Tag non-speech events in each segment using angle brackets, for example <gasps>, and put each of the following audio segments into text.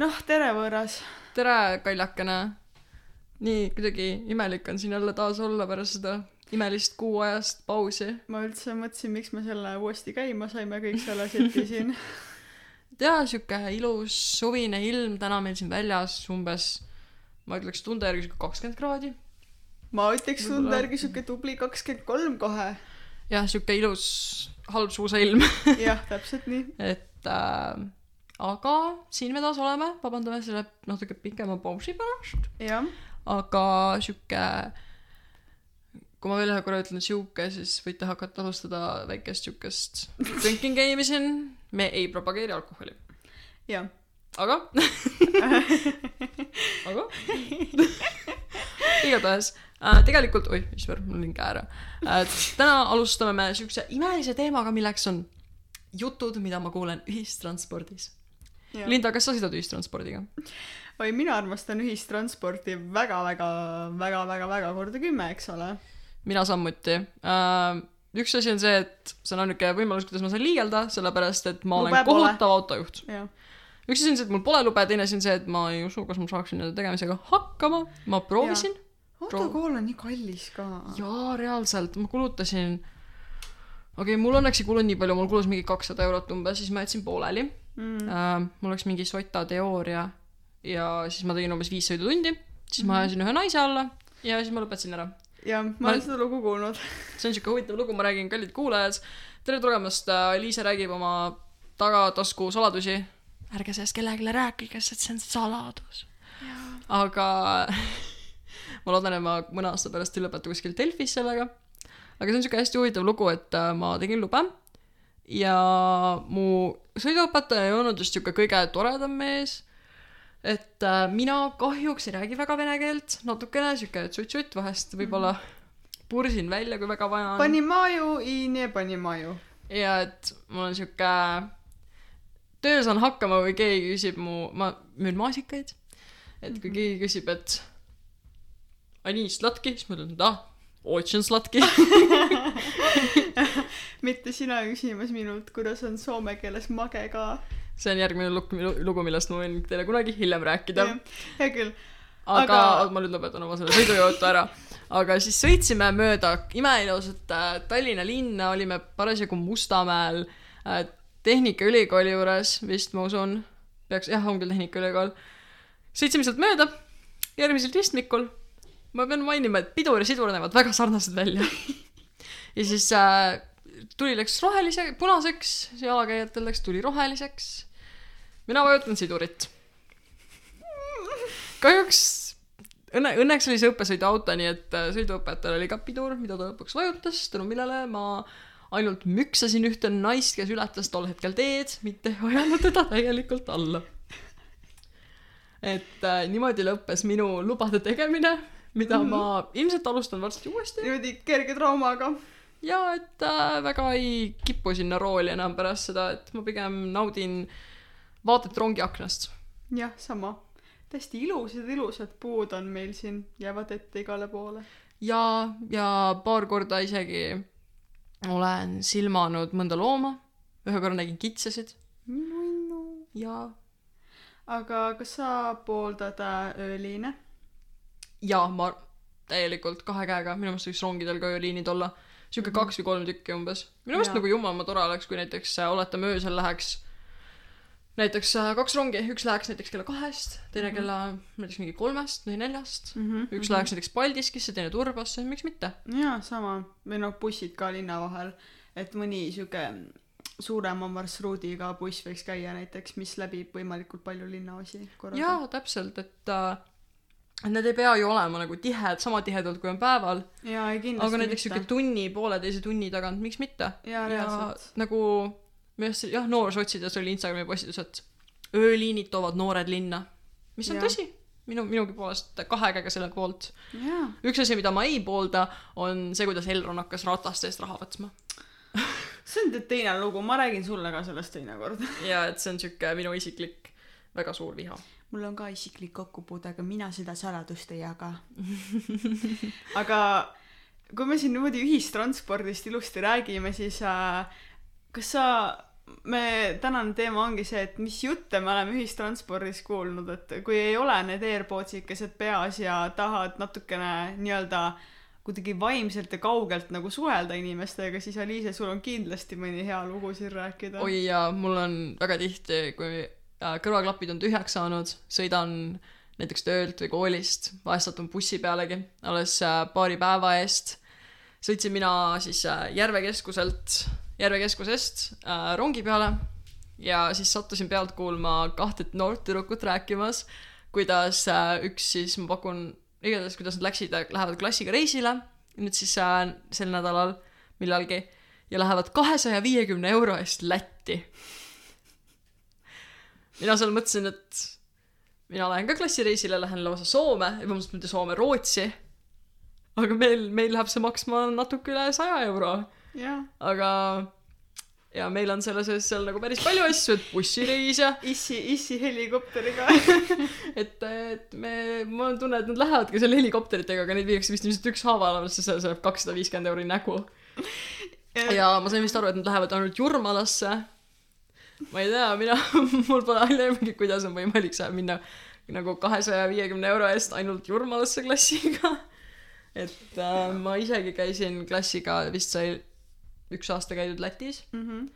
noh, tere, võõras. tere, kaljakene. nii kuidagi imelik on siin jälle taas olla pärast seda imelist kuuajast pausi. ma üldse mõtlesin, miks me selle uuesti käima saime kõik selle seti <laughs> siin. ja sihuke ilus suvine ilm täna meil siin väljas umbes, ma ütleks tunde järgi sihuke kakskümmend kraadi. ma ütleks tunde järgi siuke tubli kakskümmend kolm kohe. jah, sihuke ilus halb suusailm, jah, täpselt nii. <laughs> et äh, aga siin me taas oleme, vabandame selle natuke pikema pausi pärast, aga sihuke kui ma veel ühe korra ütlen sihuke, siis võite hakata alustada väikest siukest drinking game'i siin. me ei propageeri alkoholi, jah. aga <laughs> aga igatahes äh, tegelikult, oih, issand, mul lõin käe ära äh,. täna alustame me siukse imelise teemaga, milleks on jutud, mida ma kuulen ühistranspordis. Linda, kas sa sõidad ühistranspordiga? oi, mina armastan ühistransporti väga-väga, väga-väga-väga korda kümme, eks ole. mina samuti äh,. üks asi on see, et see on ainuke võimalus, kuidas ma saan liigelda, sellepärast et ma olen Lube pole. kohutav autojuht. üks asi on see, et mul pole lube, teine asi on see, et ma ei usu, kas ma saaksin nende tegemisega hakkama. ma proovisin. autokool on nii kallis ka. jaa, reaalselt, ma kulutasin, okei okay,, mul õnneks ei kulunud nii palju, mul kulus mingi kakssada eurot umbes, siis ma jätsin pooleli Mm. äh,. mul oleks mingi sota teooria ja siis ma tegin umbes viis sõidutundi, siis ma ajasin ühe naise alla ja siis ma lõpetasin ära. jah, ma olen seda lugu kuulnud. <laughs> see on siuke huvitav lugu, ma räägin, kallid kuulajad. tere tulemast, Liise räägib oma tagatasku saladusi. ärge sellest kellelegi rääkige, sest see on saladus. aga <laughs> ma loodan, et ma mõne aasta pärast ei lõpeta kuskil Delfis sellega. aga see on siuke hästi huvitav lugu, et äh, ma tegin lube ja mu sõiduõpetaja ei olnud just niisugune kõige toredam mees, et äh, mina kahjuks ei räägi väga vene keelt, natukene niisugune tsutt-tsutt vahest võib-olla mhm. pursin välja, kui väga vaja on. Panimaaju i ne panimaaju. ja et mul on niisugune, töö saan hakkama, kui keegi küsib mu, ma müün maasikaid, et kui mhm. keegi küsib, et Anii Slatki, siis ma ütlen, et ah очень slatki . <laughs> mitte sina küsimas minult , kuidas on soome keeles mage ka . see on järgmine lugu , lugu , millest ma võin teile kunagi hiljem rääkida . hea küll . aga, Aga- aga... ma nüüd lõpetan oma selle sõidujutu ära . aga siis sõitsime mööda imeilusat äh, Tallinna linna , olime parasjagu Mustamäel äh, Tehnikaülikooli juures vist ma usun , peaks , jah , on küll Tehnikaülikool . sõitsime sealt mööda , järgmisel ristmikul ma pean mainima, et pidur ja sidur näevad väga sarnased välja. ja siis äh, tuli läks rohelise, punaseks, jalakäijatel läks tuli roheliseks. mina vajutan sidurit kahjuks õnne, õnneks oli see õppesõiduauto, nii et äh, sõiduõpetajal oli ka pidur, mida ta lõpuks vajutas, tänu millele ma ainult müksasin ühte naist, kes ületas tol hetkel teed, mitte ei ajanud teda täielikult alla. et äh, niimoodi lõppes minu lubade tegemine, mida mm -hmm. ma ilmselt alustan varsti uuesti niimoodi kerge traumaga. ja et äh, väga ei kipu sinna rooli enam pärast seda, et ma pigem naudin vaadet rongiaknast jah, sama. täiesti ilusad, ilusad puud on meil siin, jäävad ette igale poole. ja, ja paar korda isegi olen silmanud mõnda looma. ühe korra nägin kitsesid nunnu. ja, aga kas sa pooldad äh, ööliine? Ja ma täielikult kahe käega, minu meelest võiks rongidel ka ööliinid olla. sihuke Mhm. kaks või kolm tükki umbes. minu meelest nagu jumala tore oleks, kui näiteks äh, oletame öösel läheks näiteks äh, kaks rongi, üks läheks näiteks kella kahest, teine Mhm. kella näiteks mingi kolmest või neljast. mm. -hmm. üks läheks näiteks Paldiskisse, teine Turbasse, miks mitte? jaa, sama. või noh, bussid ka linna vahel. et mõni sihuke suurema marsruudiga buss võiks käia näiteks, mis läbib võimalikult palju linnaosi korraga. jaa, täpselt, et äh, et need ei pea ju olema nagu tihed, sama tihedalt kui on päeval, aga näiteks mitte. tunni, pooleteise tunni tagant, miks mitte. reaalselt. nagu minu arust jah, noorsotsides oli Instagrami postitus, et ööliinid toovad noored linna, mis on Jah. tõsi. minu, minugi poolest kahe käega selle poolt. jaa. üks asi, mida ma ei poolda, on see, kuidas Elron hakkas rataste eest raha võtma. <laughs> see on teine lugu, ma räägin sulle ka sellest teinekord. ja et see on siuke minu isiklik väga suur viha. Mul on ka isiklik kokkupuude, aga mina seda saladust ei jaga. <laughs> aga kui me siin niimoodi ühistranspordist ilusti räägime, siis äh, kas sa me tänane teema ongi see, et mis jutte me oleme ühistranspordis kuulnud, et kui ei ole need AirPodsikesed peas ja tahad natukene nii-öelda kuidagi vaimselt ja kaugelt nagu suhelda inimestega, siis Aliise, sul on kindlasti mõni hea lugu siin rääkida. oi jaa, mul on väga tihti, kui kõrvaklapid on tühjaks saanud, sõidan näiteks töölt või koolist, vahest satun bussi pealegi, alles äh, paari päeva eest. Sõitsin mina siis äh, Järve keskuselt, Järve keskusest äh, rongi peale ja siis sattusin pealt kuulma kahte noort tüdrukut rääkimas, kuidas äh, üks siis, ma pakun, igatahes kuidas nad läksid, lähevad klassiga reisile, nüüd siis äh, sel nädalal millalgi ja lähevad kahesaja viiekümne euro eest Lätti mina seal mõtlesin, et mina lähen ka klassireisile, lähen lausa Soome, vabandust, mitte Soome, Rootsi. aga meil, meil läheb see maksma natuke üle saja euro, jah, aga ja meil on selle sees seal nagu päris palju asju, et bussireis ja issi, issi helikopteriga. <laughs> et, et me, mul on tunne, et nad lähevadki seal helikopteritega, aga neid viiakse vist lihtsalt ükshaaval, sest see läheb kakssada viiskümmend euri nägu. ja ma sain vist aru, et nad lähevad ainult Jurmalasse. Ma ei tea, mina, <laughs> mul pole aimugi, kuidas on võimalik seal minna nagu kahesaja viiekümne euro eest ainult Jurmalasse klassiga. et äh, ma isegi käisin klassiga, vist sai üks aasta käidud Lätis, Mhm.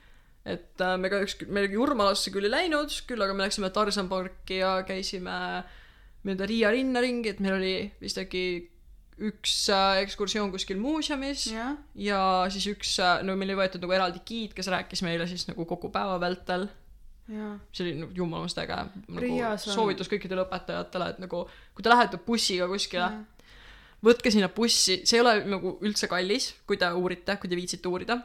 et äh, me kahjuks, me Jurmalasse küll ei läinud, küll aga me läksime Tarzan parki ja käisime mööda Riia linna ringi, et meil oli vist äkki üks äh, ekskursioon kuskil muuseumis jah, ja siis üks, no meil oli võetud nagu eraldi giid, kes rääkis meile siis nagu kogu päeva vältel. see oli nagu jumalamast äge. nagu soovitus kõikidele õpetajatele, et nagu kui te lähete bussiga kuskile, võtke sinna bussi, see ei ole nagu üldse kallis, kui te uurite, kui te viitsite uurida.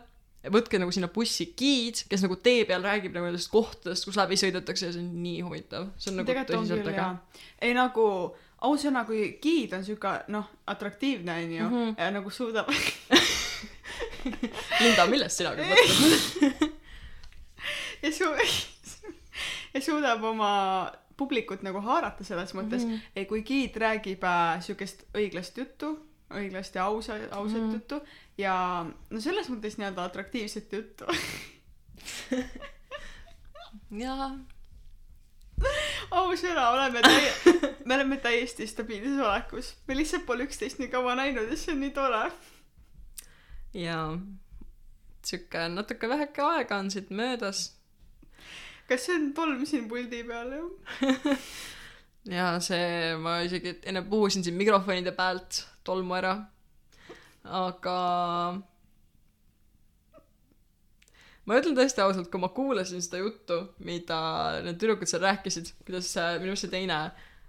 võtke nagu sinna bussi giid, kes nagu tee peal räägib nagu nendest kohtadest, kus läbi sõidetakse ja see on nii huvitav. see on nagu tõsiselt äge ei nagu ausõna, kui giid on siuke noh, atraktiivne onju mm. -hmm. ja nagu suudab <laughs> Linda, millest sina küll mõtled? <laughs> ja su- ja suudab oma publikut nagu haarata selles mõttes mm. -hmm. kui giid räägib äh, siukest õiglast juttu, õiglast ja ausa, ausat mm. -hmm. juttu ja no selles mõttes nii-öelda atraktiivset juttu <laughs> jaa. <laughs> ausõna, oleme täie-, <laughs> me oleme täiesti stabiilses olekus. me lihtsalt pole üksteist nii kaua näinud ja see on nii tore. jaa. sihuke natuke väheke aega on siit möödas kas see on tolm siin puldi peal jah? <laughs> ja see, ma isegi enne puhusin siin mikrofonide pealt tolmu ära. aga ma ütlen tõesti ausalt, kui ma kuulasin seda juttu, mida need tüdrukud seal rääkisid, kuidas see, minu arust see teine,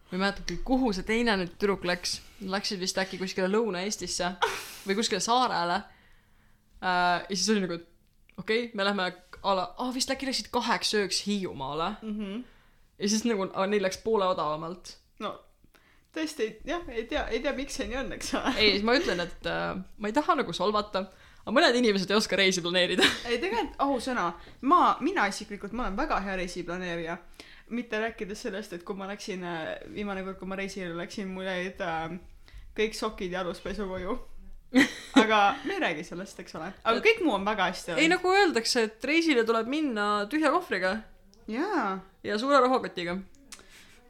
ma ei mäleta küll, kuhu see teine nüüd tüdruk läks, läksid vist äkki kuskile Lõuna-Eestisse või kuskile saarele äh,. ja siis oli nagu, et okei okay,, me lähme a la, aa vist äkki läksid kaheks ööks Hiiumaale Mhm. ja siis nagu, neil läks poole odavamalt no tõesti jah, ei tea, ei tea, miks see nii on, eks ole. ei, ma ütlen, et äh, ma ei taha nagu solvata, aga mõned inimesed ei oska reisi planeerida. ei tegelikult ausõna, ma, mina isiklikult, ma olen väga hea reisiplaneerija. mitte rääkides sellest, et kui ma läksin, viimane kord, kui ma reisile läksin, mul jäid äh, kõik sokid ja aluspesu koju. <laughs> aga me ei räägi sellest, eks ole. aga kõik muu on väga hästi ei, nagu öeldakse, et reisile tuleb minna tühja kohvriga jaa. ja suure rahakotiga.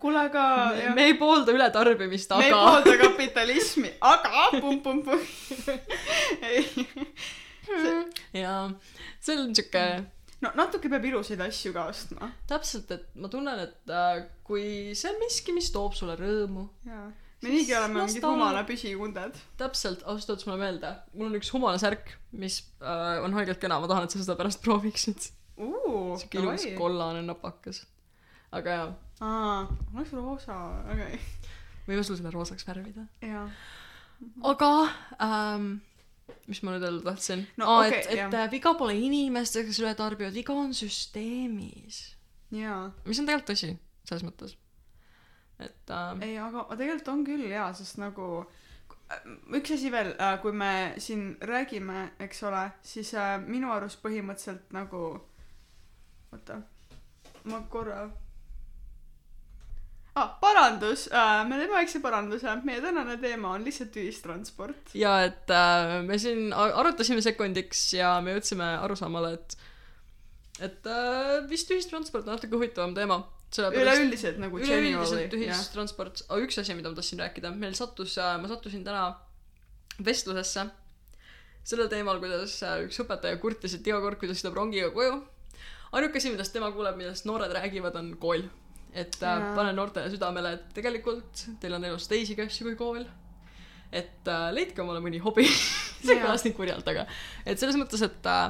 kuule, aga jah me ei poolda ületarbimist, me ei aga poolda kapitalismi, aga pum-pum-pum. ei, jaa, see on siuke no natuke peab ilusaid asju ka ostma. täpselt, et ma tunnen, et äh, kui see on miski, mis toob sulle rõõmu, jaa. me niigi oleme mingid ta humala püsikunded. täpselt, ausalt öeldes mulle meelde, mul on üks humalasärk, mis äh, on haigelt kena, ma tahan, et sa seda pärast prooviksid. siuke ilus kollane napakas. Aga jaa, aa, oleks roosa, okei. võime sul selle roosaks värvida. jaa. aga ähm, mis ma nüüd öelda tahtsin No Aa, okei, et, et jah. äh, viga pole inimestes, kes üle tarbivad, viga on süsteemis. jaa. mis on tegelikult tõsi, selles mõttes. et äh, ei, aga tegelikult on küll jaa, sest nagu üks asi veel, kui me siin räägime, eks ole, siis äh, minu arust põhimõtteliselt nagu, oota, ma korra ah,. parandus äh,, me teeme väikse paranduse, meie tänane teema on lihtsalt ühistransport. ja et äh, me siin arutasime sekundiks ja me jõudsime arusaamale, et et äh, vist ühistransport on natuke huvitavam teema. üleüldiselt nagu üleüldiselt ühistransport, aga üks asi, mida ma tahtsin rääkida, meil sattus, ma sattusin täna vestlusesse sellel teemal, kuidas äh, üks õpetaja kurtis, et iga kord, kui ta sõidab rongiga koju, ainuke asi, millest tema kuuleb, millest noored räägivad, on kool. Et äh, panen noortele südamele, et tegelikult teil on elus teisigi asju kui kool. et äh, leidke omale mõni hobi. <laughs> see kõlas nii kurjalt, aga et selles mõttes, et äh,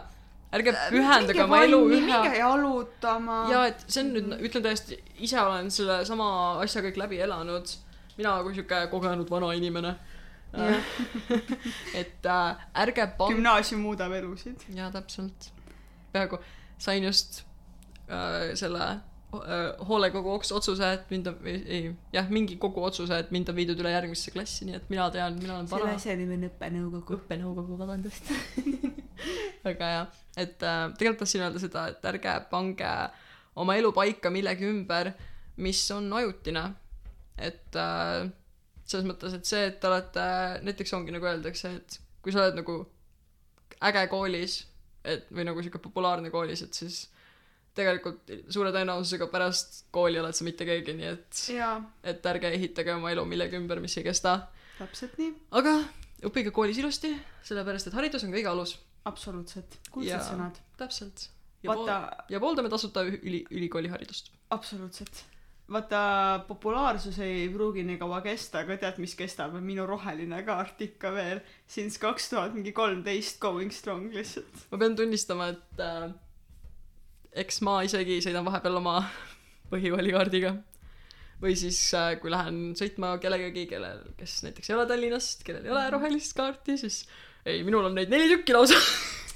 ärge pühendage oma elu ühe minge jalutama. ja et see on nüüd, ütlen tõesti, ise olen selle sama asja kõik läbi elanud. mina kui sihuke kogenud vana inimene. <laughs> et äh, ärge pange. gümnaasium muudab elusid. jaa, täpselt. peaaegu sain just äh, selle äh, hoolekogu oks- otsuse, et mind on, ei, jah, mingi kogu otsuse, et mind on viidud üle järgmisesse klassi, nii et mina tean, mina olen para-. asja nimi on õppenõukogu. õppenõukogu, vabandust. <laughs> väga hea, et äh, tegelikult tahtsin öelda seda, et ärge pange oma elu paika millegi ümber, mis on ajutine. et äh, selles mõttes, et see, et te olete, näiteks ongi nagu öeldakse, et kui sa oled nagu äge koolis, et või nagu sihuke populaarne koolis, et siis tegelikult suure tõenäosusega pärast kooli oled sa mitte keegi, nii et, et ärge ehitage oma elu millegi ümber, mis ei kesta. täpselt nii. aga õppige koolis ilusti, sellepärast et haridus on kõige alus. absoluutselt. kuldsed sõnad. täpselt. ja pool- vaata, ja pooldame tasuta üli, ülikooliharidust. absoluutselt. vaata, populaarsus ei pruugi nii kaua kesta, aga tead, mis kestab, minu roheline kaart ikka veel. Since kaks tuhat mingi kolmteist going strong lihtsalt. ma pean tunnistama, et äh, eks ma isegi sõidan vahepeal oma <laughs> põhikoolikaardiga. või siis äh,, kui lähen sõitma kellegagi, kellel, kes näiteks ei ole Tallinnast, kellel ei ole rohelist kaarti, siis ei, minul on neid neli tükki lausa.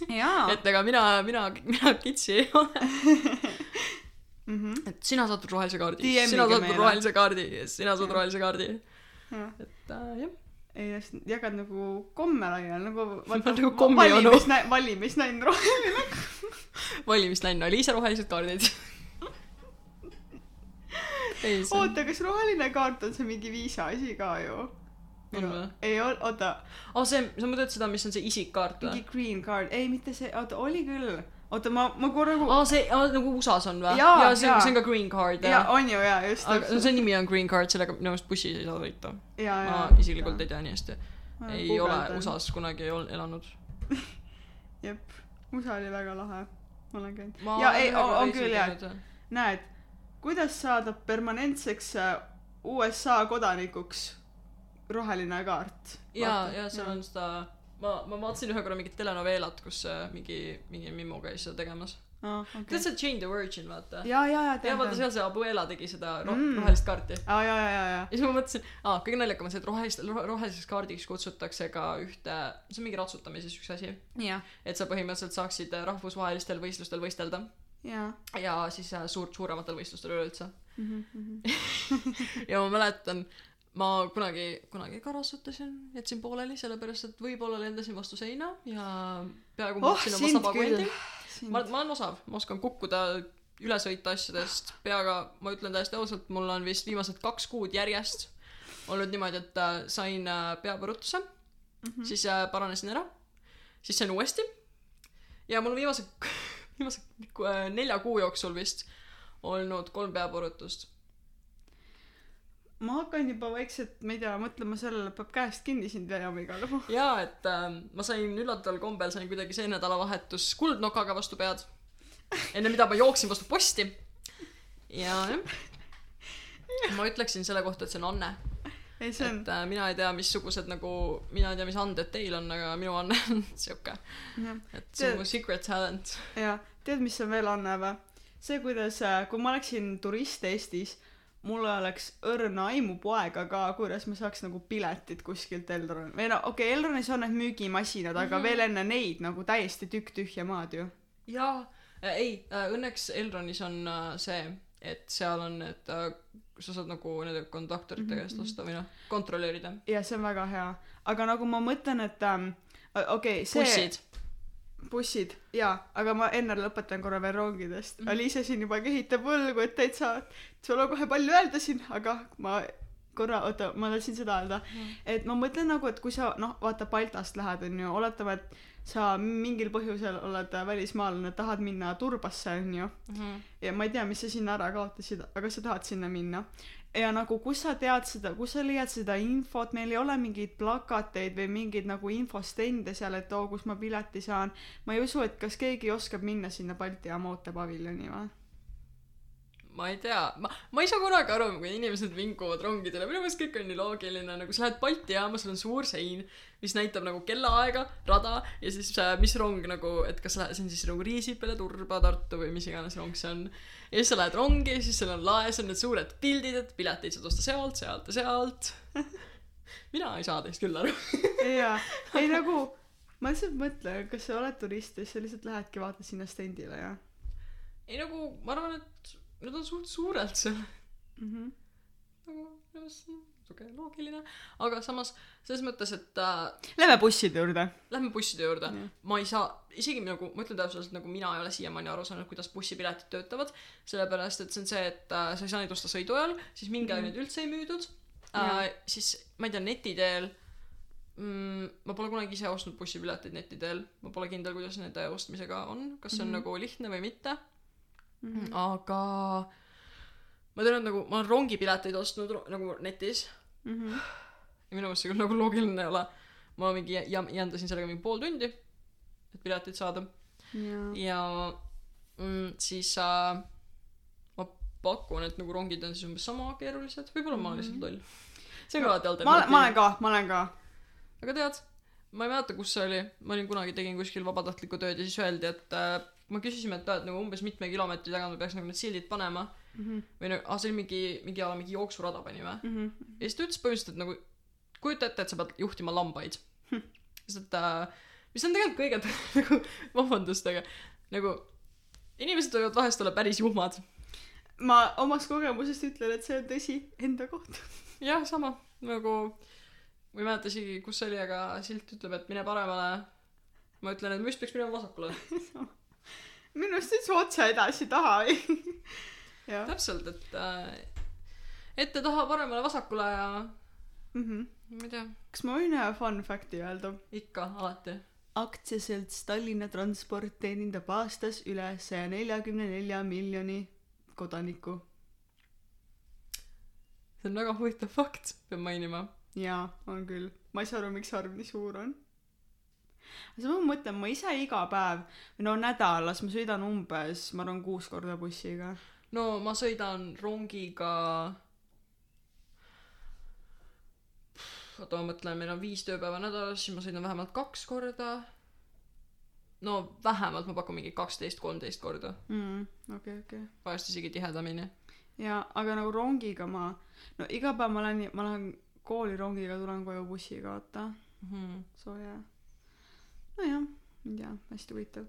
<laughs> et ega mina, mina, mina kitsi ei ole. Mhm. et sina saad rohelise kaardi, sina saad rohelise kaardi, sina saad rohelise kaardi. et äh, jah. Ei jagad nagu komme laiali nagu <laughs> Nagu kommionu. valimisnä-, valimisnänn roheline. <laughs> <laughs> valimisnänn oli ise rohelised kaardid. oota, kas roheline kaart on see mingi viisa asi ka ju? on või? ei ol-, oota, aa, see, sa mõtled seda, mis on see isikkaart mingi või? green card, ei mitte see, oota oli küll. oota, ma, ma korra nagu, aa, see, nagu USA-s on või? Jaa, jaa, see see on ka green card, jah. on ju jaa, just aga no see nimi on green card, sellega minu meelest bussis ei saa sõita. ma isiklikult ei tea nii hästi. ei ole. USA-s kunagi ol- elanud. <laughs> jep, USA oli väga lahe, ma olen käinud. Olen ei, on küll nüüd. näed, kuidas saada permanentseks äh, USA kodanikuks roheline kaart. jaa, jaa, seal on seda, ma, ma vaatasin ühe korra mingit telenoveelat, kus äh, mingi, mingi mimmu käis seda tegemas. aa, tead okei. see Jane the Virgin, vaata? jaa, jaa, ja tean, vaata, seal see Abuela tegi seda ro- Mm. rohelist kaarti. aa, jaa, jaa, jaa, jaa. ja siis ma mõtlesin, aa, kõige naljakam on see, et rohelist, roheliseks kaardiks kutsutakse ka ühte, see on mingi ratsutamises üks asi, jah, et sa põhimõtteliselt saaksid äh, rahvusvahelistel võistlustel võistelda jaa. ja siis äh, suurt, suurematel võistlustel üleüldse. Mhm, <laughs> ja ma mäletan, ma kunagi, kunagi ka ratsutasin, jätsin pooleli, sellepärast et võib-olla lendasin vastu seina ja peaaegu oh, muutsin oma sind saba kondi.. ma, ma olen osav, ma oskan kukkuda, üle sõita asjadest. Peaga, ma ütlen täiesti ausalt, mul on vist viimased kaks kuud järjest olnud niimoodi, et äh, sain äh, peapõrutuse mm, -hmm. siis äh, paranesin ära, siis sain uuesti. Ja mul on viimase, <laughs> viimase nelja kuu jooksul vist olnud kolm peapõrutust. Ma hakkan juba vaikselt, ma ei tea, mõtlema sellele, peab käest kinni sind veama igale poole. jaa, et äh, ma sain üllataval kombel sain kuidagi see nädalavahetus kuldnokaga vastu pead. enne mida ma jooksin vastu posti. ja jah, ma ütleksin selle kohta, et see on anne. on et, äh, mina ei tea, missugused nagu, mina ei tea, mis anded teil on, aga minu anne on <laughs> siuke, jah. et see on mu secret talent. ja tead, mis on veel anne või? see, kuidas, kui ma oleksin turist Eestis, mul oleks õrna aimu poega ka, kuidas ma saaks nagu piletid kuskilt Elron- või no okei okay,, Elronis on need müügimasinad, aga Mhm. veel enne neid nagu täiesti tükk tühja maad ju. jaa äh,, ei äh,, õnneks Elronis on äh, see, et seal on need äh,, sa saad nagu nende konduktorite käest Mhm. osta või noh, kontrollida. ja see on väga hea, aga nagu ma mõtlen, et ähm, okei okay,, see bussid. Bussid jaa, aga ma enne lõpetan korra veel rongidest mm. -hmm. Aliise siin juba kehitab võlgu, et täitsa, sul on kohe palju öelda siin, aga ma korra, oota, ma tahtsin seda öelda, et ma mõtlen nagu, et kui sa noh, vaata Baltast lähed, onju, oletame, et sa mingil põhjusel oled välismaalane, tahad minna Turbasse, onju, ja ma ei tea, mis sa sinna ära kaotasid, aga sa tahad sinna minna. ja nagu, kus sa tead seda, kus sa leiad seda infot, meil ei ole mingeid plakateid või mingeid nagu infostende seal, et oo, kus ma pileti saan. ma ei usu, et kas keegi oskab minna sinna Balti jaama ootepaviljoni või? Ma ei tea, ma, ma ei saa kunagi aru, kui inimesed vinguvad rongidele, minu meelest kõik on nii loogiline, nagu sa lähed Balti jaama, sul on suur sein, mis näitab nagu kellaaega, rada ja siis äh, mis rong nagu, et kas lähe- see on siis nagu Riisipere, Turba, Tartu või mis iganes rong see on. ja siis sa lähed rongi, siis seal on laes on need suured pildid, et pileteid saad osta sealt, sealt ja sealt. <laughs> mina ei saa teist küll aru. jaa, <laughs> ei nagu, ma lihtsalt mõtlen, kas sa oled turist ja siis sa lihtsalt lähedki vaatad sinna stendile ja ei nagu, ma arvan, et need on suht suured seal. mm. -hmm. nagu minu meelest see on siuke loogiline, aga samas selles mõttes, et äh, Lähme busside juurde. lähme busside juurde Jah. ma ei saa isegi nagu ma ütlen täpselt nagu mina ei ole siiamaani aru saanud kuidas bussipiletid töötavad sellepärast et see on see et äh, sa ei saa neid osta sõidu ajal siis mingi aeg Mhm. neid üldse ei müüdud äh, siis ma ei tea neti teel mm, ma pole kunagi ise ostnud bussipileteid neti teel ma pole kindel kuidas nende ostmisega on kas see on Mhm. nagu lihtne või mitte mm. -hmm. aga ma tean et nagu ma olen rongipileteid ostnud nagu netis Mm -hmm. ja minu meelest see küll nagu loogiline ei ole ma mingi jä- jändasin sellega mingi pool tundi et piletit saada jaa. ja mm, siis äh, ma pakun et nagu rongid on siis umbes sama keerulised võib-olla ma olen lihtsalt loll see on ka alati Mhm. ma olen, alternatiiv ka, ma olen ka. aga tead ma ei mäleta kus see oli ma olin kunagi tegin kuskil vabatahtlikku tööd ja siis öeldi et äh, me küsisime et, et nagu umbes mitme kilomeetri tagant peaks nagu need sildid panema Mhm. või nagu ah see oli mingi mingi ala mingi jooksurada panime Mhm. ja siis ta ütles põhimõtteliselt et nagu kujuta ette et sa pead juhtima lambaid Hm. et äh, mis on tegelikult kõige <laughs> nagu vabandust aga nagu inimesed võivad vahest olla päris juhmad ma omast kogemusest ütlen, et see on tõsi enda kohta. <laughs> jah sama nagu ma ei mäleta isegi kus see oli aga silt ütleb et mine paremale ma ütlen et ma just peaks minema vasakule <laughs> minu arust üldse otse edasi taha. <laughs> täpselt et äh, ette taha paremale vasakule ja Mhm. ma ei tea kas ma võin ühe fun fact'i öelda? ikka alati aktsiaselts Tallinna Transport teenindab aastas üle saja neljakümne nelja miljoni kodaniku. see on väga huvitav fakt pean mainima jaa, on küll. ma ei saa aru, miks see arv nii suur on. Aga samas ma mõtlen, ma ise iga päev no nädalas ma sõidan umbes, ma arvan, kuus korda bussiga. no ma sõidan rongiga oota ma mõtlen meil on viis tööpäeva nädalas siis ma sõidan vähemalt kaks korda no vähemalt ma pakun mingi kaksteist kolmteist korda mm,. okei, okei. vahest isegi tihedamini jaa, aga nagu rongiga ma, no iga päev ma lähen, ma lähen kooli rongiga, tulen koju bussiga, vaata. mm. sooja. nojah, ei tea, hästi huvitav.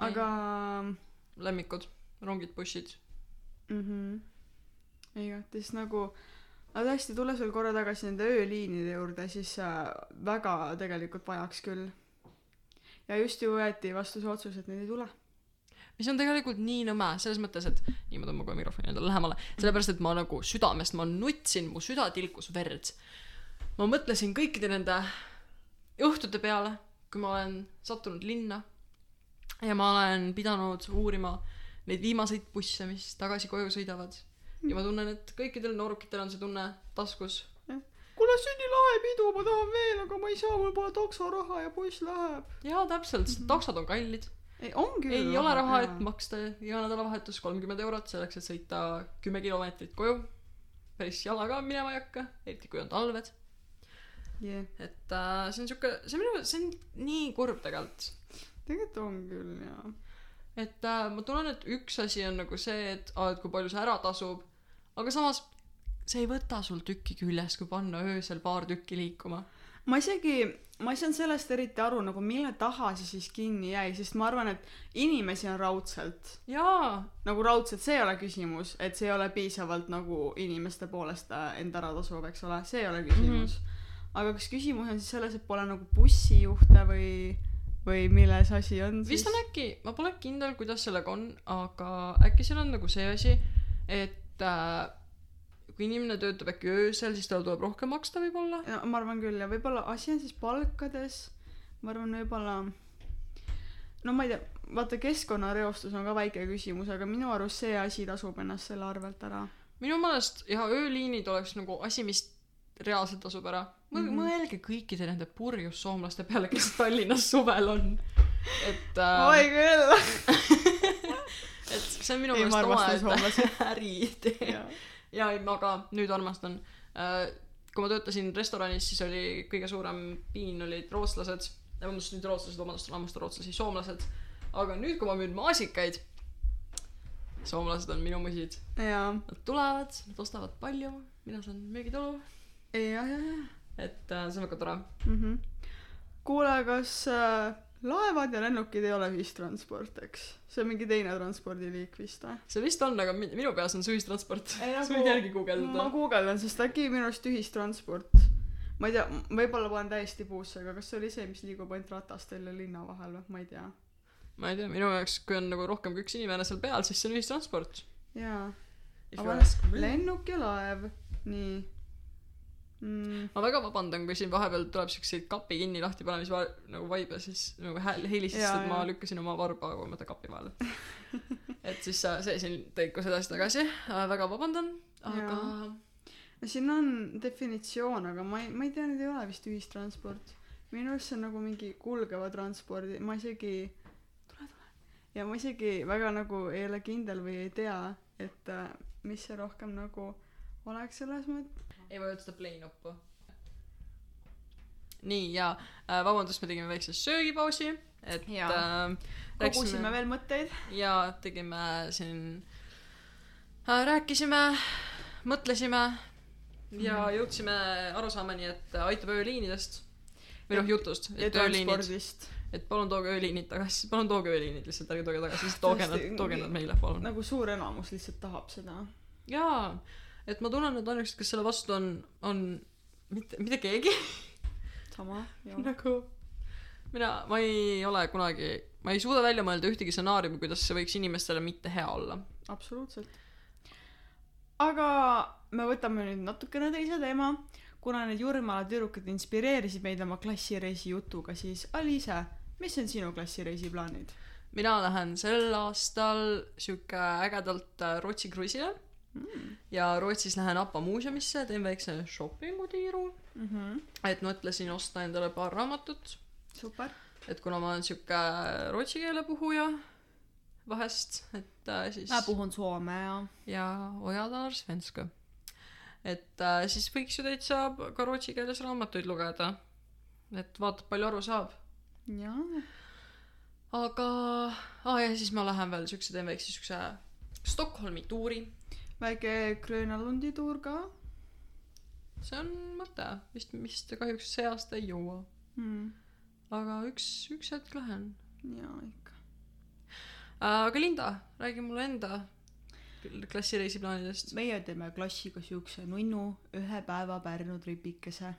aga lemmikud rongid bussid mhmh, igatahes nagu, aga tõesti, tulles veel korra tagasi nende ööliinide juurde, siis väga tegelikult vajaks küll. ja just ju võeti vastu see otsus, et neid ei tule. mis on tegelikult nii nõme selles mõttes et nii ma tõmban kohe mikrofoni endale lähemale sellepärast et ma nagu südamest ma nutsin mu süda tilkus verd ma mõtlesin kõikide nende õhtute peale kui ma olen sattunud linna ja ma olen pidanud uurima neid viimaseid busse mis tagasi koju sõidavad. Ja ma tunnen et kõikidel noorukitel on see tunne taskus. Kuule, see on nii lahe pidu, ma tahan veel, aga ma ei saa, mul pole taksoraha ja buss läheb. jaa täpselt sest taksod on kallid. Ei, on küll. ei ole raha et maksta iga nädalavahetus kolmkümmend eurot selleks et sõita kümme kilomeetrit koju. Päris jalaga minema ei hakka eriti kui on talved yeah.. et äh, see on siuke see on minu see on nii kurb tegelikult tegelikult on küll jaa. et äh, ma tunnen et üks asi on nagu see et aa et kui palju see ära tasub aga samas see ei võta sul tükki küljest kui panna öösel paar tükki liikuma ma isegi, ma ei saanud sellest eriti aru nagu mille taha see siis kinni jäi, sest ma arvan, et inimesi on raudselt, jaa nagu raudselt, see ei ole küsimus, et see ei ole piisavalt nagu inimeste poolest äh, end ära tasuv, eks ole, see ei ole küsimus mm. -hmm. Aga kas küsimus on siis selles, et pole nagu bussijuhte või, või milles asi on siis? vist on äkki ma pole kindel kuidas sellega on aga äkki seal on nagu see asi et äh, kui inimene töötab äkki öösel, siis talle tuleb rohkem maksta võib-olla. ja ma arvan küll ja võib-olla asi on siis palkades. Ma arvan võib-olla no ma ei tea vaata keskkonnareostus on ka väike küsimus aga minu arust see asi tasub ennast selle arvelt ära. Minu meelest ja ööliinid oleks nagu asi, mis reaalselt tasub ära. Mhm. mõelge kõikide nende purjus soomlaste peale, kes <laughs> Tallinnas suvel on. et oi äh,, küll <laughs> et see on minu ei meelest omaette äriidee. ja ei, ma ka nüüd armastan. kui ma töötasin restoranis, siis oli kõige suurem piin olid rootslased, vabandust, nüüd rootslased, vabandust, armastan rootslasi, soomlased. aga nüüd, kui ma müün maasikaid, soomlased on minu musid. jaa Nad tulevad, nad ostavad palju, mina saan müügitulu, jah jah jah. Et äh, see on väga tore. mhm. Kuule kas äh, laevad ja lennukid ei ole ühistransport eks? See on mingi teine transpordiliik vist või? See vist on, aga mi- minu peas on see ühistransport. Sa võid järgi ma guugeldada. guugeldan sest äkki minu arust ühistransport. Ma ei tea võib-olla panen täiesti puusse aga kas see oli see mis liigub ainult ratastel ja linna vahel või? Ma ei tea. Ma ei tea, minu jaoks, kui on nagu rohkem kui üks inimene seal peal, siis see on ühistransport. jaa. Lennuk ja laev. Nii mm, ma väga vabandan, kui siin vahepeal tuleb siukseid kapi kinni lahti panemise nagu vaibe, siis nagu hääl helistasid, Jaa, et ma jaa. lükkasin oma varba kolmanda kapi vahele. <laughs> et siis äh, see siin tõikus edasi-tagasi, väga vabandan, aga no siin on definitsioon aga ma ei ma ei tea need ei ole vist ühistransport. Minu arust see on nagu mingi kulgeva transpordi ma isegi tule tule. Ja ma isegi väga nagu ei ole kindel või ei tea et äh, mis see rohkem nagu oleks selles mõttes ei vajuta seda play nuppu. nii ja äh, vabandust, me tegime väikse söögipausi, et Jaa. äh, kogusime veel mõtteid ja tegime siin äh,, rääkisime, mõtlesime ja Mhm. jõudsime arusaamani, et aitab ööliinidest või noh, jutust, ja et ööliinid, et palun tooge ööliinid tagasi, palun tooge ööliinid lihtsalt, ärge tooge tagasi, lihtsalt tooge nad, tooge nad meile, palun. nagu suur enamus lihtsalt tahab seda jaa, et ma tunnen, et ainukesed, kes selle vastu on, on mitte, mitte keegi. Sama <laughs> jah. Nagu mina, ma ei ole kunagi, ma ei suuda välja mõelda ühtegi stsenaariumi, kuidas see võiks inimestele mitte hea olla. absoluutselt. Aga me võtame nüüd natukene teise teema. Kuna need Jurmala tüdrukud inspireerisid meid oma klassireisi jutuga siis Aliise mis on sinu klassireisi plaanid? Mina lähen sel aastal sihuke ägedalt äh, Rootsi kruiisile mm. ja Rootsis lähen APA muuseumisse, teen väikse shopping'u tiiru, mm -hmm. et mõtlesin osta endale paar raamatut, super et kuna ma olen sihuke rootsi keele puhuja vahest, et äh, siis ma puhun soome ja ja Ojadaar Svenska. et äh, siis võiks ju täitsa ka rootsi keeles raamatuid lugeda. et vaatab, palju aru saab. jaa aga aa ja siis ma lähen veel siukse, teen väikse siukse Stockholmi tuuri. Väike Grönalundi tuur ka see on mõte, vist, vist kahjuks see aasta ei jõua. mm. aga üks, üks hetk lähen. jaa ikka aga Linda, räägi mulle enda klassireisiplaanidest. meie teeme klassiga siukse nunnu ühe päeva Pärnu tripikese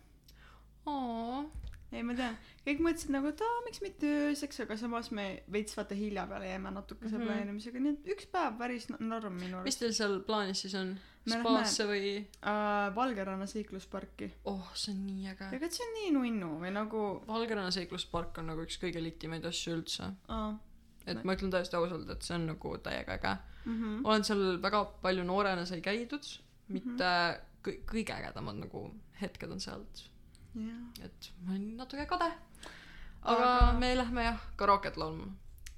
aa, ei ma tean kõik mõtlesid nagu et aa miks mitte ööseks aga samas me veits vaata hilja peale jääme natukese Mhm. mm -hmm. planeerimisega nii et üks päev päris norm minu mis arust teil seal plaanis siis on? Spaasse või? äh, Valgeranna seiklusparki oh, see on nii äge. ega see on nii nunnu või nagu Valgeranna seikluspark on nagu üks kõige litimaid asju üldse. aa et ma ütlen täiesti ausalt, et see on nagu täiega äge. mhm olen seal väga palju noorena sai käidud, mitte kõ- kõige ägedamad nagu hetked on sealt, et ma olen natuke kade. aga me lähme jah karaoket laulma.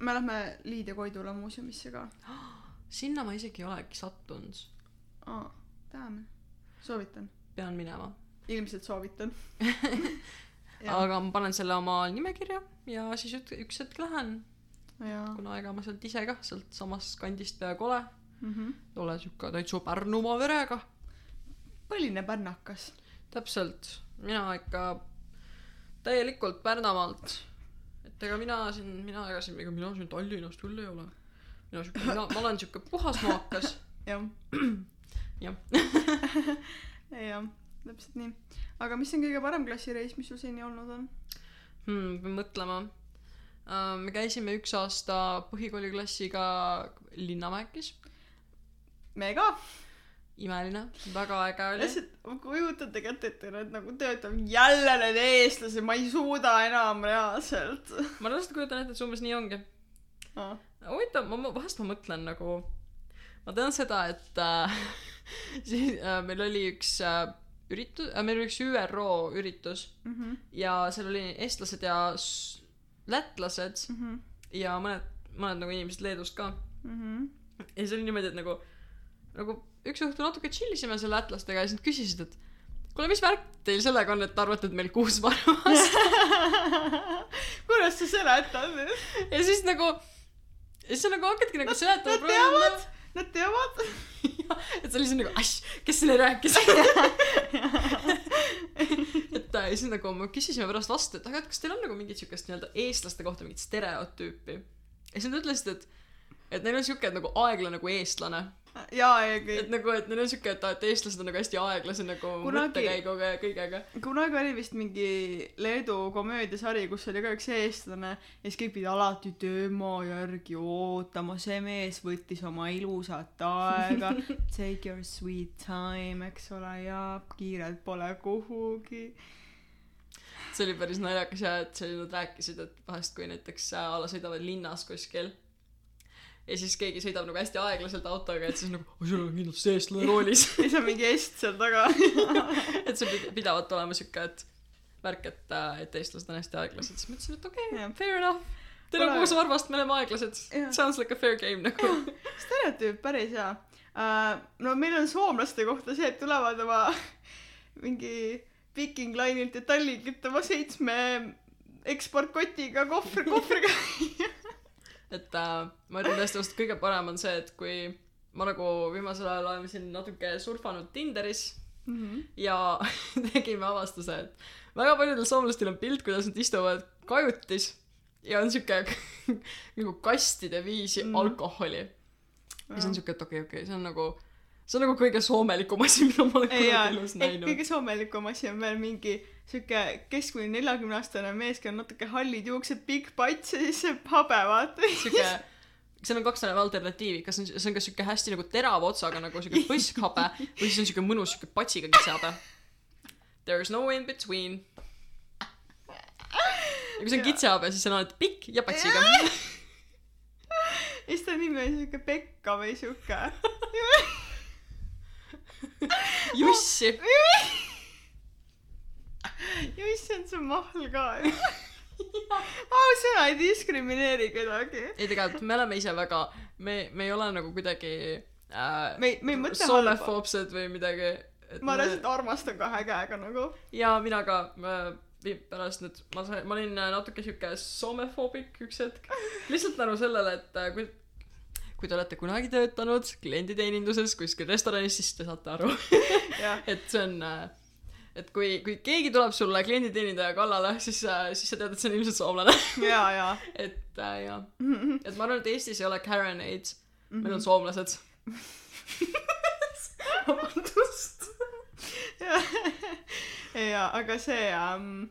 me lähme Liidia Koidula muuseumisse ka. <gasps> Sinna ma isegi ei olegi sattunud, aa tahame soovitan. Pean minema. ilmselt soovitan. <laughs> Aga ma panen selle oma nimekirja ja siis üt- üks hetk lähen, kuna ega ma sealt ise kah sealt samast kandist peaaegu ole, mhm. Ei ole siuke täitsa Pärnumaa verega. põline pärnakas täpselt, mina ikka täielikult Pärnamaalt. et ega mina siin, mina ega siin, ega mina siin Tallinnast küll ei ole. mina siuke, mina, ma olen siuke puhas maakas. <laughs> jah jah, <laughs> jah täpselt nii aga mis on kõige parem klassireis mis sul seni olnud on hmm, pean mõtlema. me käisime üks aasta põhikooliklassiga Linnamäekis. me ka imeline, väga äge oli. lihtsalt ma kujutan tegelikult ette, et nagu töötab jälle need eestlased, ma ei suuda enam reaalselt ma lihtsalt kujutan ette, et see umbes nii ongi. ah.. huvitav, ma, vahest ma mõtlen nagu, ma tean seda, et äh, <laughs> siis äh, meil oli üks äh, üritus äh,, meil oli üks ÜRO üritus Mm -hmm. ja seal oli eestlased ja lätlased Mm -hmm. ja mõned, mõned nagu inimesed Leedust ka. Mm -hmm. ja see oli niimoodi, et nagu, nagu üks õhtu natuke tšillisime seal lätlastega ja siis nad küsisid, et kuule, mis värk teil sellega on, et te arvate, et meil kuus varvast <laughs> kuidas sa seletad nüüd? ja siis nagu, ja siis sa nagu hakkadki nagu seletama. Nad teavad, nad teavad. et oli siis nagu, ass, kes selle rääkis <laughs> et äh, siis nagu me küsisime pärast vastu, et aga et kas teil on nagu mingit siukest nii-öelda eestlaste kohta mingit stereotüüpi. ja siis nad ütlesid, et, et neil on siuke nagu aeglane nagu eestlane. jaa, ja et kõik. nagu, et neil on siuke, et, et eestlased on nagu hästi aeglase nagu Kunagi- mõttekäiguga ja kõigega. kunagi oli vist mingi Leedu komöödiasari, kus oli ka üks eestlane ja siis kõik pidid alati tema järgi ootama, see mees võttis oma ilusat aega, <laughs> take your sweet time, eks ole, ja kiirelt pole kuhugi. see oli päris naljakas ja et see nad rääkisid, et vahest kui näiteks a la sõidavad linnas kuskil ja siis keegi sõidab nagu hästi aeglaselt autoga, et siis nagu, oi sul on kindlasti eestlane roolis. <laughs> ja siis on mingi est seal taga. <laughs> et see pidavat olema siuke, et värk, et, et eestlased on hästi aeglased, siis ma ütlesin, et okei okay,, fair enough. Teil on kuus varvast, me oleme aeglased Jah.. Sounds like a fair game nagu. stereotüüp päris hea uh,. no meil on soomlaste kohta see, et tulevad oma <laughs> mingi Viking Line'ilt ja Tallinkilt oma seitsme eksportkotiga kohvri, kohvriga. Et äh, ma ütlen tõesti ausalt, kõige parem on see, et kui ma nagu viimasel ajal olen siin natuke surfanud Tinderis ja <laughs> tegime avastuse, et väga paljudel soomlastel on pilt, kuidas nad istuvad kajutis ja on siuke <laughs> nagu kastide viisi mm. alkoholi. ja siis on siuke, et okei okay,, okei okay,, see on nagu, see on nagu kõige soomelikum asi, mida ma olen kunagi, elus näinud. kõige soomelikum asi on veel mingi siuke keskmine neljakümne aastane mees, kellel on natuke hallid juuksed, pikk pats ja siis see habe, vaata. siuke, seal on kaks alternatiivi, kas on, see on kas siuke hästi nagu terava otsaga nagu siuke põskhabe või siis on siuke mõnus siuke patsiga kitsehabe. There is no in between. ja kui see on kitsehabe, siis see on alati pikk ja patsiga. <laughs> ja siis ta nimi on siuke Pekka või siuke. <laughs> Jussi. <laughs> issand, see on mahl ka <laughs> ausõna ei diskrimineeri kedagi. ei tegelikult me oleme ise väga, me, me ei ole nagu kuidagi äh, me ei, me ei mõtle halba. soomefoobsed või midagi. ma reaalselt armastan kahe käega nagu. ja mina ka vi- pärast nüüd ma sain ma olin äh, natuke siuke soomefoobik üks hetk lihtsalt tänu sellele et äh, kui kui te olete kunagi töötanud klienditeeninduses kuskil restoranis siis te saate aru <laughs> et see on äh, et kui kui keegi tuleb sulle klienditeenindaja kallale siis äh, siis sa tead et see on ilmselt soomlane. Ja, ja. et äh, jah. Et ma arvan et Eestis ei ole Kareneid meil Mhm. on soomlased. <laughs> Vabandust. <laughs> Ja, aga see ähm,,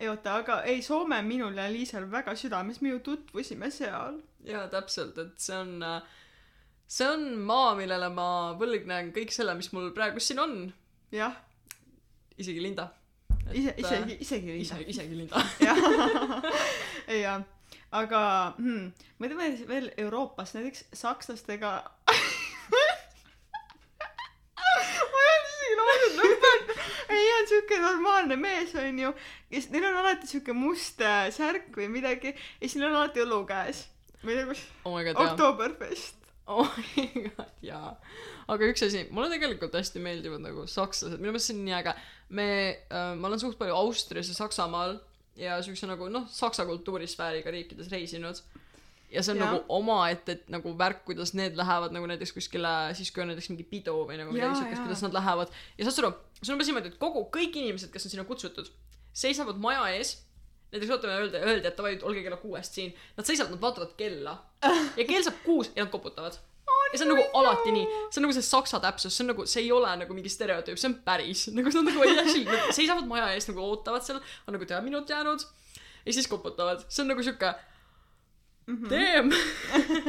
ei oota, aga ei, Soome minul ja Liisal väga südames, me ju tutvusime seal. jaa täpselt et see on äh, see on maa millele ma võlgnen kõik selle mis mul praegu siin on. Jah, isegi Linda ise, isegi, isegi ise Liisa. isegi Linda <laughs> jah, aga hmm, ma ei tea veel Euroopas näiteks sakslastega <laughs> ma ei isegi olnud siuke normaalne mees onju, kes, neil on alati siuke must äh, särk või midagi ja siis neil on alati õlu käes. ma ei tea, kus, oh Oktoberfest. <laughs> oh my god jaa. Aga üks asi mulle tegelikult hästi meeldivad nagu sakslased. Minu meelest see on nii äge. Me äh, ma olen suht palju Austrias ja Saksamaal ja siukse nagu noh saksa kultuurisfääriga riikides reisinud. Ja see on ja. nagu omaette et nagu värk kuidas need lähevad nagu näiteks kuskile siis kui on näiteks mingi pidu või nagu midagi siukest kuidas nad lähevad. Ja saad sa aru see on umbes niimoodi et kogu kõik inimesed kes on sinna kutsutud seisavad maja ees näiteks ootame öelda öeldi et davai olge kella kuuest siin. Nad seisavad nad vaatavad kella. <laughs> Ja kell saab kuus ja nad koputavad. Ja see on nagu alati nii. See on nagu see saksa täpsus see on nagu see ei ole nagu mingi stereotüüp see on päris. <laughs> Nagu nad nagu actually nad seisavad maja ees nagu ootavad seal on nagu tea minut jäänud. Ja siis koputavad. See on nagu siuke Mhm. damn.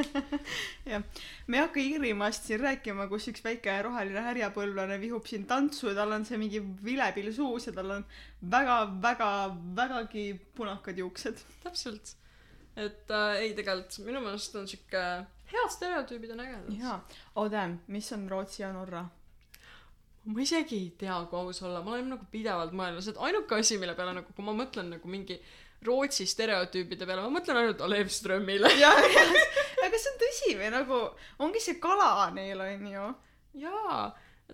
<laughs> jah, me ei hakka Iirimaast siin rääkima, kus üks väike roheline härjapõlvlane vihub siin tantsu ja tal on see mingi vilepill suus ja tal on väga-väga-vägagi punakad juuksed. täpselt. et äh, ei, tegelikult minu meelest on sihuke head stereotüübid on ägedad. jaa, oh damn, mis on Rootsi ja Norra? ma isegi ei tea, kui aus olla, ma olen nagu pidevalt mõelnud, see ainuke asi, mille peale nagu, kui ma mõtlen nagu mingi Rootsi stereotüüpide peale, ma mõtlen ainult Alev Strömile. <laughs> jah, aga see on tõsi või nagu ongi see kala neil on ju. jaa,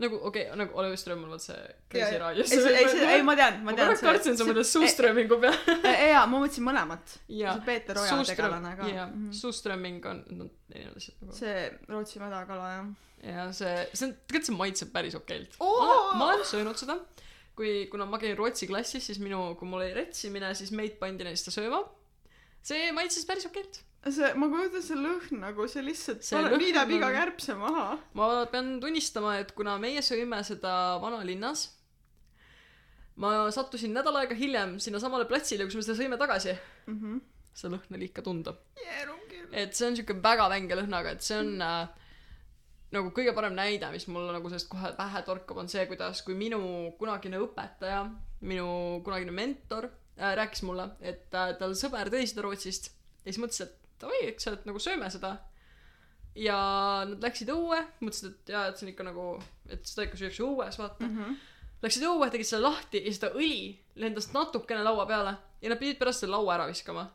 nagu okei okay,, nagu Alev Ström on vot see ei, Crazy Radios. ei, ei, ei ma tean, ma ma tean. aeg kartsin, sa mõtled Suströmingu peale. <laughs> jaa, ma mõtlesin mõlemat. jaa Peeter Oja tegelane ka. jaa, Suströming on, no erinevad asjad nagu. see Rootsi mädakala jah. ja see, see on, tegelikult see maitseb päris okeilt ma, ma olen söönud seda, kui, kuna ma käin Rootsi klassis, siis minu, kui mul oli retsimine, siis meid pandi neist sööma. see maitses päris okeilt. see, ma kujutan see lõhn nagu see lihtsalt See lõhn niidab iga on- kärbse maha. ma pean tunnistama, et kuna meie sõime seda vanalinnas, ma sattusin nädal aega hiljem sinnasamale platsile, kus me seda sõime tagasi. see lõhn oli ikka tunda. küll. et see on siuke väga vänge lõhnaga, et see on äh, nagu kõige parem näide, mis mulle nagu sellest kohe pähe torkab, on see, kuidas, kui minu kunagine õpetaja, minu kunagine mentor äh, rääkis mulle, et äh, tal sõber tõi seda Rootsist ja siis mõtles, et oi, eks sa, et nagu sööme seda. ja nad läksid õue, mõtlesid, et jaa, et see on ikka nagu, et seda ikka süüakse õues, vaata mm. -hmm. Läksid õue, tegid selle lahti ja seda õli lendas natukene laua peale ja nad pidid pärast selle laua ära viskama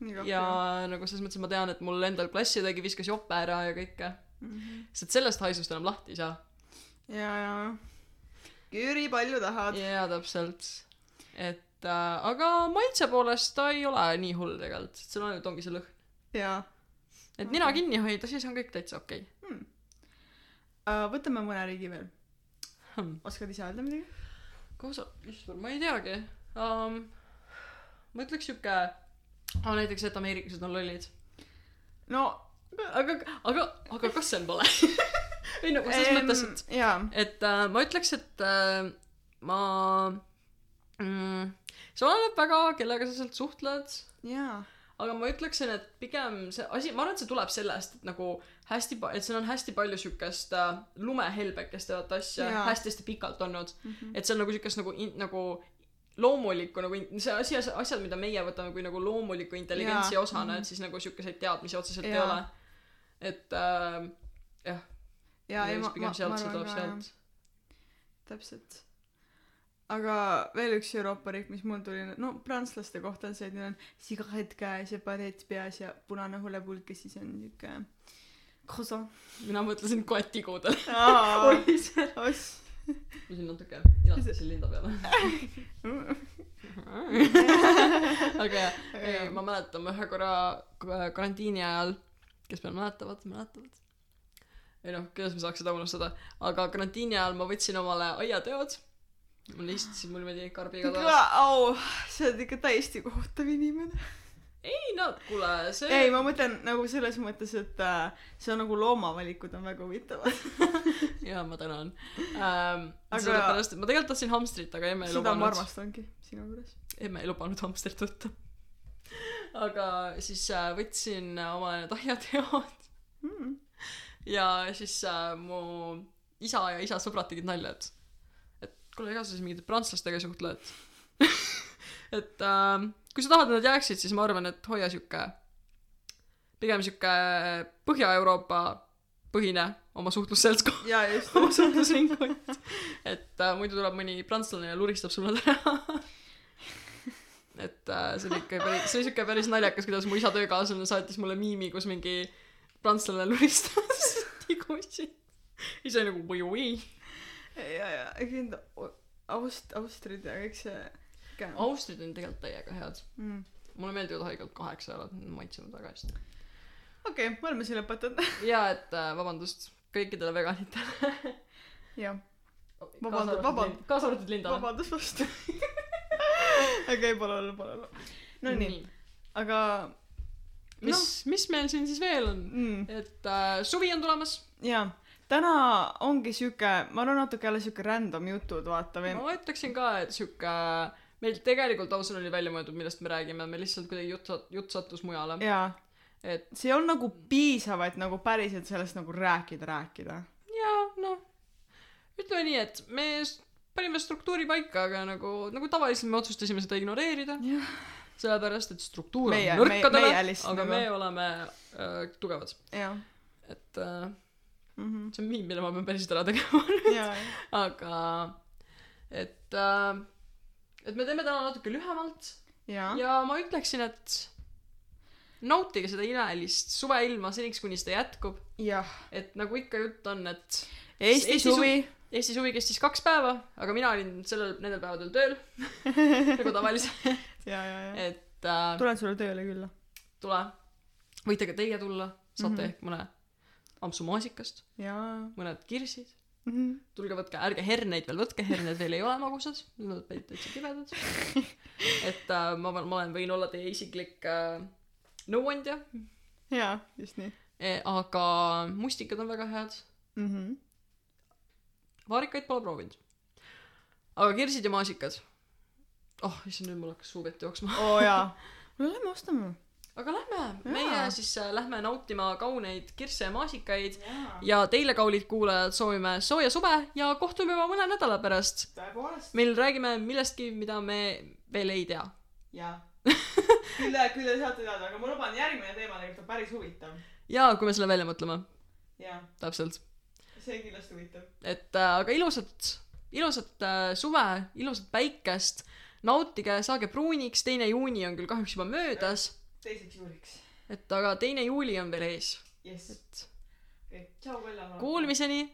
kahju ja. nagu selles mõttes, ma tean, et mul endal klassiõdegi viskas jope ära ja kõike. Mhm. sest sellest haisust enam lahti ei saa. ja, ja. Jüri, palju tahad? jaa, täpselt. et äh, aga maitse poolest ta ei ole nii hull tegelikult, et seal ainult ongi see lõhn. jaa. et nina kinni hoida, siis on kõik täitsa okei võtame mõne riigi veel. okay.. oskad ise öelda midagi? kaua sa, issand, ma ei teagi um,. ma ütleks siuke ah,, näiteks, et ameeriklased on lollid. no. aga, aga, aga kas see on vale? ei no selles mõttes, et jaa. et äh, ma ütleks, et äh, ma mm,, see oleneb väga, kellega sa sealt suhtled, jaa. aga ma ütleksin, et pigem see asi, ma arvan, et see tuleb sellest, et nagu hästi et seal on hästi palju siukest äh, lumehelbekeste vaata asja Jaa. hästi-hästi pikalt olnud mm. Mhm. -hmm. et see on nagu siukest nagu nagu loomulikku nagu see asi, asjad, mida meie võtame kui nagu loomuliku intelligentsi Jaa. osana, Mhm. et siis nagu siukeseid teadmisi otseselt ei Jaa. ole. Et äh, jah, jaa, ei ma, ma, ma arvan ka jah. täpselt. aga veel üks Euroopa riik, mis mul tuli, no prantslaste kohta on see, et neil on sigaret käes ja barett peas ja punane hulepulk ja siis on niuke croissant. mina mõtlesin koetikuudel. aa, oi, see, oss. ma siin natuke ilatasin linda peale. <laughs> aga jah, ma mäletan, ma ühe korra k- karantiini ajal, kes veel mäletavad, mäletavad. ei noh, kuidas ma saaks seda unustada, aga karantiini ajal ma võtsin omale aiateod. mul istusid mul niimoodi karbiga toas. au, sa oled ikka täiesti kohutav inimene. ei no kuule, see ei, ma mõtlen nagu selles mõttes, et äh, see on nagu loomavalikud on väga huvitavad. <laughs> jaa, ma tänan ähm,. Aga- sellepärast, et ma tegelikult tahtsin hamstrit, aga emme ei seda ma lubanud. armastangi sinu juures. emme ei lubanud hamstrit võtta. Aga siis äh, võtsin äh, omale need aiateod Mm. ja siis äh, mu isa ja isa sõbrad tegid nalja, et et kuule, ega sa siis mingite prantslastega suhtled. <laughs> et äh, kui sa tahad, et nad jääksid, siis ma arvan, et hoia sihuke, pigem sihuke Põhja-Euroopa põhine oma suhtlusseltskond, jaa, just. <laughs> oma suhtlusringkond. et äh, muidu tuleb mõni prantslane ja luristab sul nad ära. <laughs> et äh, see oli ikka päris, see oli siuke päris naljakas, kuidas mu isa töökaaslane saatis mulle miimi, kus mingi prantslane luristas <laughs> tigusid. siis oli nagu või või. ja, ja, ega need Aust-, Austrid ja kõik see. Austrid on tegelikult täiega head. Mm. mulle meeldivad haigelt kaheksa jalad, need maitsevad väga hästi. okei okay,, me oleme siin lõpetanud. <laughs> ja et äh, vabandust kõikidele veganitele. jah, Vabandust, vaband- kaasa arvatud Lindale. vabandust vastu. <laughs> okei, pole hullu, pole hullu. no nii, aga mis, mis meil siin siis veel on? mm, et äh, suvi on tulemas. jaa, täna ongi siuke, ma arvan natuke jälle siuke random jutud, vaata või ma ütleksin ka, et sihuke meil tegelikult ausalt oli välja mõeldud, millest me räägime, me lihtsalt kuidagi jutt, jutt sattus mujale. jaa, et see olnud nagu piisav, et nagu päriselt sellest nagu rääkida, rääkida. ja noh, ütleme nii, et me panime struktuuri paika, aga nagu, nagu tavaliselt me otsustasime seda ignoreerida, sellepärast et struktuur Meie- on nõrkadele aga nagu- me oleme äh, tugevad. et äh, Mhm. see on miim, mille ma pean päriselt ära tegema <laughs> jaa, aga et äh, et me teeme täna natuke lühemalt. Ja ma ütleksin, et nautige seda imelist suveilma seniks, kuni seda jätkub, et nagu ikka jutt on, et Eesti Eesti su- suvi, Eesti suvi kestis kaks päeva, aga mina olin sellel, nendel päevadel tööl <laughs> nagu tavaliselt, et äh, tulen sulle tööle külla. tule, võite ka teie tulla, saate mm. -hmm. ehk mõne ampsu maasikast, mõned kirsid, Mhm. tulge võtke, ärge herneid veel võtke, herned veel ei ole magusad, nad olid täitsa kibedad. <laughs> et äh, ma, ma olen, võin olla teie isiklik äh, nõuandja jaa, just nii e,, aga mustikad on väga head, mm. -hmm. Vaarikaid pole proovinud. aga kirsid ja maasikad, oh issand, nüüd mul hakkas suu vett jooksma. oo oh, jaa. <laughs> no lähme ostame. aga lähme, Jaa. meie siis äh, lähme nautima kauneid kirse ja maasikaid jaa. ja teile, kallid kuulajad, soovime sooja suve ja kohtume juba mõne nädala pärast. meil räägime millestki, mida me veel ei tea. jaa. <laughs> küll, küll te saate teada, aga ma luban, järgmine teema tegelikult on päris huvitav. ja kui me selle välja mõtleme, jaa, täpselt. See on kindlasti huvitav. et äh, aga ilusat, ilusat äh, suve, ilusat päikest, nautige, saage pruuniks, teine juuni on küll kahjuks juba möödas, teiseks juuliks. et aga teine juuli on veel ees, jess. et Kalle. kuulmiseni